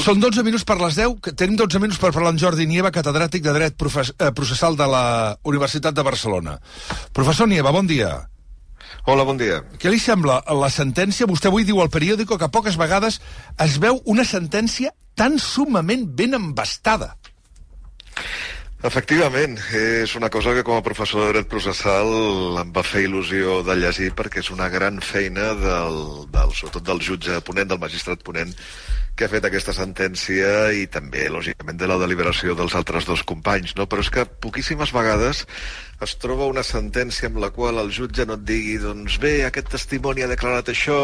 Són 12 minuts per les 10. que Tenim 12 minuts per parlar amb Jordi Nieva, catedràtic de Dret eh, Processal de la Universitat de Barcelona. Professor Nieva, bon dia. Hola, bon dia. Què li sembla la sentència? Vostè avui diu al periòdico que poques vegades es veu una sentència tan sumament ben embastada. Efectivament, és una cosa que com a professor de dret processal em va fer il·lusió de llegir perquè és una gran feina del, del sobretot del jutge ponent, del magistrat ponent, que ha fet aquesta sentència i també, lògicament, de la deliberació dels altres dos companys, no? Però és que poquíssimes vegades es troba una sentència amb la qual el jutge no et digui doncs bé, aquest testimoni ha declarat això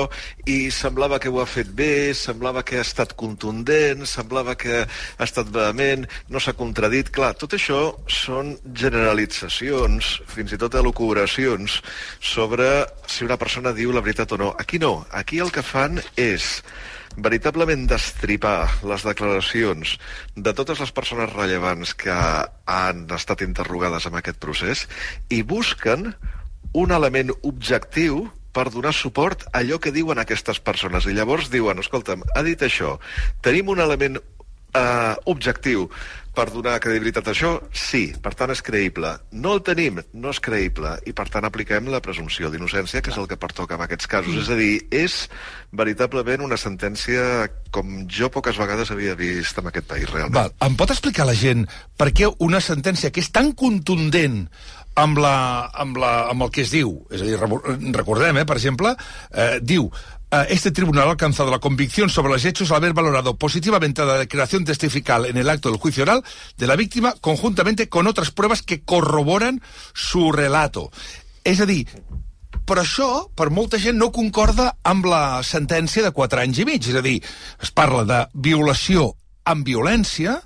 i semblava que ho ha fet bé, semblava que ha estat contundent, semblava que ha estat vehement, no s'ha contradit. Clar, tot això són generalitzacions, fins i tot elucubracions, sobre si una persona diu la veritat o no. Aquí no, aquí el que fan és veritablement destripar les declaracions de totes les persones rellevants que han estat interrogades en aquest procés i busquen un element objectiu per donar suport a allò que diuen aquestes persones. I llavors diuen, escolta'm, ha dit això, tenim un element eh, objectiu per donar credibilitat a això? Sí, per tant és creïble. No el tenim? No és creïble. I per tant apliquem la presumpció d'innocència, que és el que pertoca en aquests casos. Mm. És a dir, és veritablement una sentència com jo poques vegades havia vist en aquest país, realment. Val. Em pot explicar la gent per què una sentència que és tan contundent amb, la, amb, la, amb el que es diu, és a dir, recordem, eh, per exemple, eh, diu este tribunal ha alcanzado la convicción sobre los hechos al haber valorado positivamente la declaración testifical en el acto del juicio oral de la víctima conjuntamente con otras pruebas que corroboran su relato. És a dir, però això, per molta gent, no concorda amb la sentència de 4 anys i mig. És a dir, es parla de violació amb violència,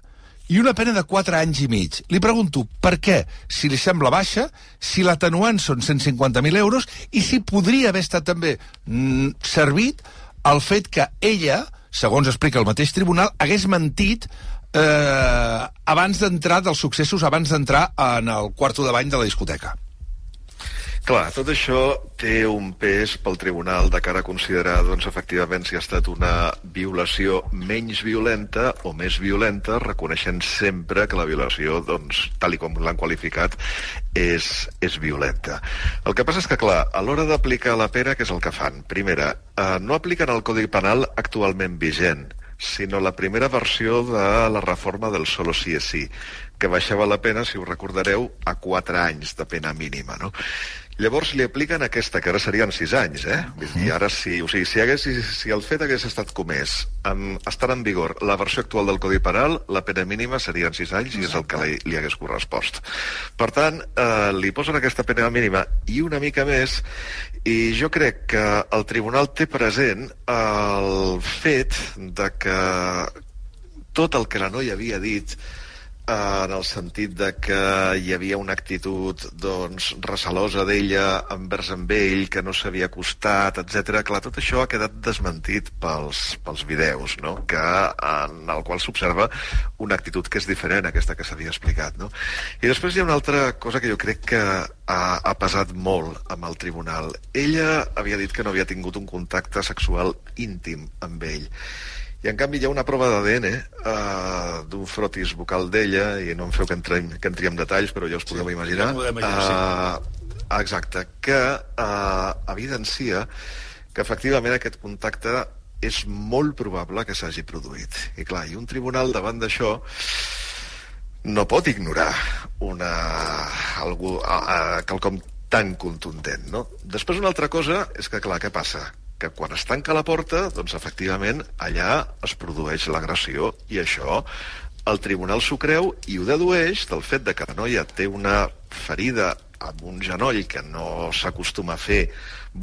i una pena de 4 anys i mig. Li pregunto per què, si li sembla baixa, si l'atenuant són 150.000 euros i si podria haver estat també mm, servit el fet que ella, segons explica el mateix tribunal, hagués mentit eh, abans d'entrar dels successos, abans d'entrar en el quarto de bany de la discoteca. Clar, tot això té un pes pel tribunal de cara a considerar, doncs, efectivament, si ha estat una violació menys violenta o més violenta, reconeixent sempre que la violació, doncs, tal i com l'han qualificat, és, és violenta. El que passa és que, clar, a l'hora d'aplicar la pena, què és el que fan? Primera, eh, no apliquen el Codi Penal actualment vigent, sinó la primera versió de la reforma del solo sí és sí, que baixava la pena, si us recordareu, a 4 anys de pena mínima, no? Llavors li apliquen aquesta, que ara serien 6 anys, eh? I ara sí, o sigui, si, hagués, si, si el fet hagués estat comès, en, estar en vigor la versió actual del Codi Penal, la pena mínima serien 6 anys i és el que li, li hagués correspost. Per tant, eh, li posen aquesta pena mínima i una mica més, i jo crec que el tribunal té present el fet de que tot el que la noia havia dit en el sentit de que hi havia una actitud doncs, recalosa d'ella envers amb ell, que no s'havia acostat, etc. Clar, tot això ha quedat desmentit pels, pels videos, no? que, en el qual s'observa una actitud que és diferent a aquesta que s'havia explicat. No? I després hi ha una altra cosa que jo crec que ha, ha pesat molt amb el tribunal. Ella havia dit que no havia tingut un contacte sexual íntim amb ell i en canvi hi ha una prova d'ADN uh, d'un frotis bucal d'ella, i no em feu que entrem, que entri en detalls, però ja us podeu sí, imaginar. Ja imaginar uh, sí. Exacte, que uh, evidencia que efectivament aquest contacte és molt probable que s'hagi produït. I clar, i un tribunal davant d'això no pot ignorar una, algú, uh, uh, quelcom tan contundent, no? Després una altra cosa és que, clar, què passa? Que quan es tanca la porta, doncs efectivament allà es produeix l'agressió i això el tribunal s'ho creu i ho dedueix del fet de que la noia té una ferida amb un genoll que no s'acostuma a fer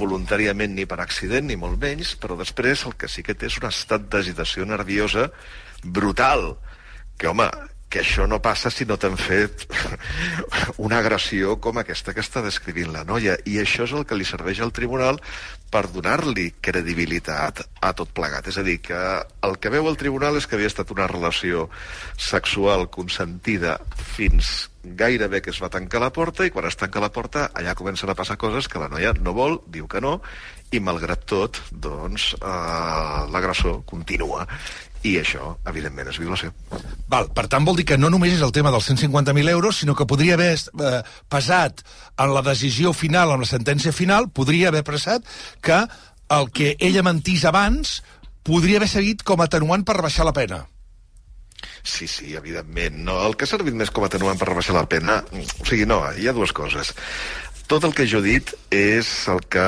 voluntàriament ni per accident ni molt menys, però després el que sí que té és un estat d'agitació nerviosa brutal, que home, que això no passa si no t'han fet una agressió com aquesta que està descrivint la noia. I això és el que li serveix al tribunal per donar-li credibilitat a tot plegat. És a dir, que el que veu el tribunal és que havia estat una relació sexual consentida fins gairebé que es va tancar la porta i quan es tanca la porta allà comencen a passar coses que la noia no vol, diu que no i malgrat tot doncs eh, l'agressor continua I això, evidentment, és violació. Val, per tant, vol dir que no només és el tema dels 150.000 euros, sinó que podria haver eh, pesat en la decisió final, en la sentència final, podria haver pesat que el que ella mentís abans podria haver seguit com a atenuant per rebaixar la pena. Sí, sí, evidentment. No, el que ha servit més com a atenuant per rebaixar la pena... O sigui, no, hi ha dues coses. Tot el que jo he dit és el que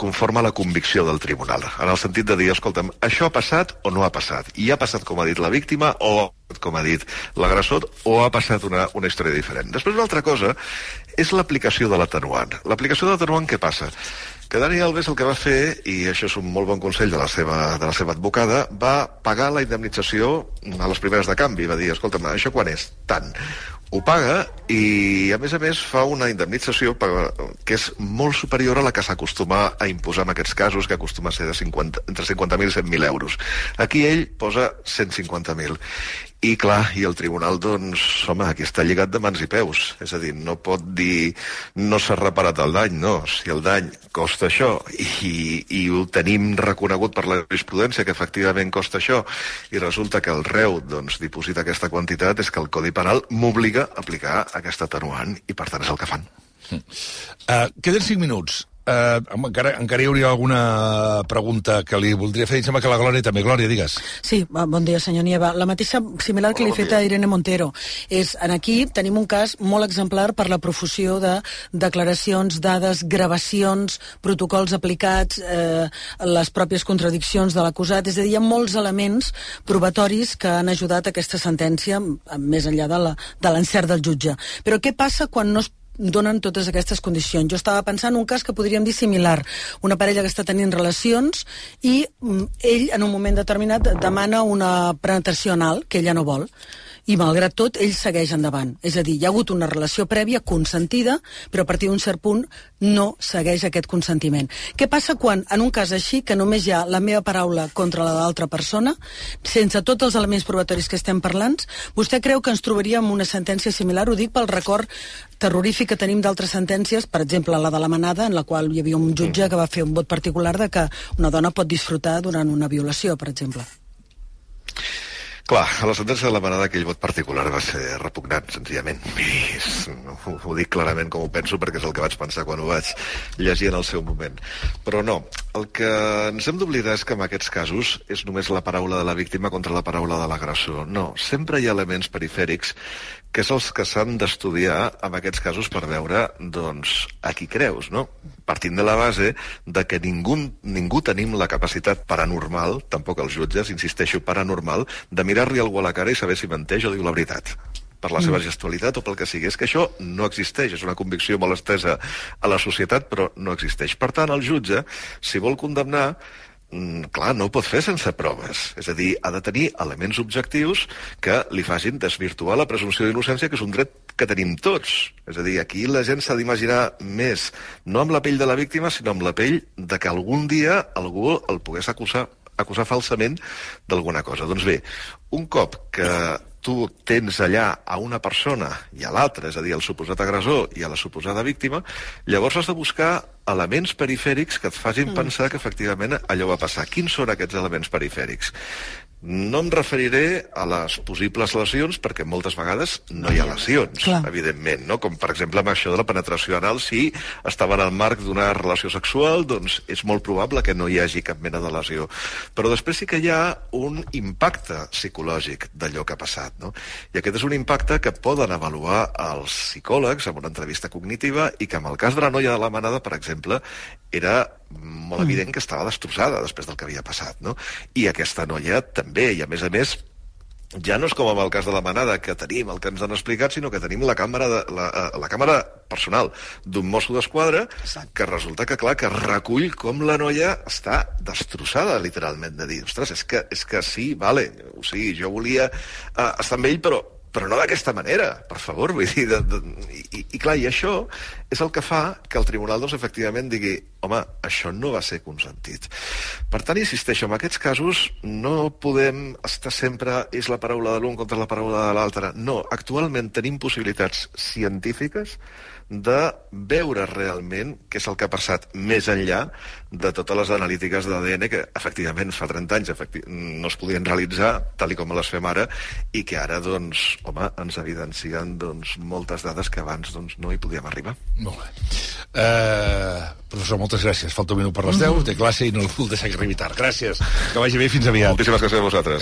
conforma la convicció del tribunal, en el sentit de dir, escolta'm, això ha passat o no ha passat? I ha passat com ha dit la víctima o com ha dit l'agressor o ha passat una, una història diferent. Després una altra cosa és l'aplicació de l'atenuant. L'aplicació de l'atenuant què passa? que Dani Alves el que va fer, i això és un molt bon consell de la seva, de la seva advocada, va pagar la indemnització a les primeres de canvi. Va dir, escolta'm, això quan és? Tant ho paga i, a més a més, fa una indemnització que és molt superior a la que s'acostuma a imposar en aquests casos, que acostuma a ser de 50, entre 50.000 i 100.000 euros. Aquí ell posa 150.000. I clar, i el tribunal, doncs, home, aquí està lligat de mans i peus. És a dir, no pot dir no s'ha reparat el dany, no. Si el dany costa això i, i ho tenim reconegut per la jurisprudència que efectivament costa això i resulta que el reu, doncs, diposita aquesta quantitat, és que el Codi Penal m'obliga aplicar aquesta atenuant i, per tant, és el que fan. Uh, queden 5 minuts. Uh, encara, encara hi hauria alguna pregunta que li voldria fer. Em sembla que la Glòria també. Glòria, digues. Sí, bon dia, senyor Nieva. La mateixa, similar que li he fet a Irene Montero. És, en aquí tenim un cas molt exemplar per la profusió de declaracions, dades, gravacions, protocols aplicats, eh, les pròpies contradiccions de l'acusat. És a dir, hi ha molts elements probatoris que han ajudat a aquesta sentència, més enllà de l'encert de del jutge. Però què passa quan no es donen totes aquestes condicions. Jo estava pensant un cas que podríem dir similar. Una parella que està tenint relacions i mm, ell, en un moment determinat, demana una penetració anal que ella no vol i malgrat tot ell segueix endavant. És a dir, hi ha hagut una relació prèvia consentida, però a partir d'un cert punt no segueix aquest consentiment. Què passa quan, en un cas així, que només hi ha la meva paraula contra la de l'altra persona, sense tots els elements probatoris que estem parlant, vostè creu que ens trobaríem una sentència similar? Ho dic pel record terrorífic que tenim d'altres sentències, per exemple, la de la manada, en la qual hi havia un jutge que va fer un vot particular de que una dona pot disfrutar durant una violació, per exemple. Clar, a la sentència de la manada aquell vot particular va ser repugnant, senzillament. I ho, ho dic clarament com ho penso perquè és el que vaig pensar quan ho vaig llegir en el seu moment. Però no, el que ens hem d'oblidar és que en aquests casos és només la paraula de la víctima contra la paraula de l'agressor. No, sempre hi ha elements perifèrics que és els que s'han d'estudiar en aquests casos per veure, doncs, a qui creus, no? Partint de la base de que ningú, ningú tenim la capacitat paranormal, tampoc els jutges, insisteixo, paranormal, de mirar-li algú a la cara i saber si menteix o diu la veritat per la seva mm. gestualitat o pel que sigui. És que això no existeix, és una convicció molt estesa a la societat, però no existeix. Per tant, el jutge, si vol condemnar, mm, clar, no ho pot fer sense proves. És a dir, ha de tenir elements objectius que li facin desvirtuar la presumpció d'innocència, que és un dret que tenim tots. És a dir, aquí la gent s'ha d'imaginar més, no amb la pell de la víctima, sinó amb la pell de que algun dia algú el pogués acusar acusar falsament d'alguna cosa. Doncs bé, un cop que tu tens allà a una persona i a l'altra, és a dir, al suposat agressor i a la suposada víctima, llavors has de buscar elements perifèrics que et facin mm. pensar que efectivament allò va passar. Quins són aquests elements perifèrics? No em referiré a les possibles lesions, perquè moltes vegades no hi ha lesions, Clar. evidentment, no? com per exemple amb això de la penetració anal, si estava en el marc d'una relació sexual, doncs és molt probable que no hi hagi cap mena de lesió. Però després sí que hi ha un impacte psicològic d'allò que ha passat, no? i aquest és un impacte que poden avaluar els psicòlegs en una entrevista cognitiva i que en el cas de la noia de la manada, per exemple, era molt evident que estava destrossada després del que havia passat, no? I aquesta noia també, i a més a més, ja no és com en el cas de la manada, que tenim el que ens han explicat, sinó que tenim la càmera, de, la, eh, la càmera personal d'un mosso d'esquadra, que resulta que, clar, que recull com la noia està destrossada, literalment, de dir, ostres, és que, és que sí, vale, o sigui, jo volia uh, estar amb ell, però però no d'aquesta manera, per favor, vull dir, de, de, i, i clar, i això és el que fa que el tribunal, doncs, efectivament, digui home, això no va ser consentit. Per tant, insisteixo, en aquests casos no podem estar sempre és la paraula de l'un contra la paraula de l'altre. No, actualment tenim possibilitats científiques de veure realment què és el que ha passat més enllà de totes les analítiques d'ADN que efectivament fa 30 anys no es podien realitzar tal com les fem ara i que ara doncs, home, ens evidencien doncs, moltes dades que abans doncs, no hi podíem arribar. Molt bé. Uh, professor, moltes gràcies. Falta un minut per les 10, té classe i no el puc deixar que arribi tard. Gràcies. Que vagi bé, fins aviat. Moltíssimes gràcies a vosaltres.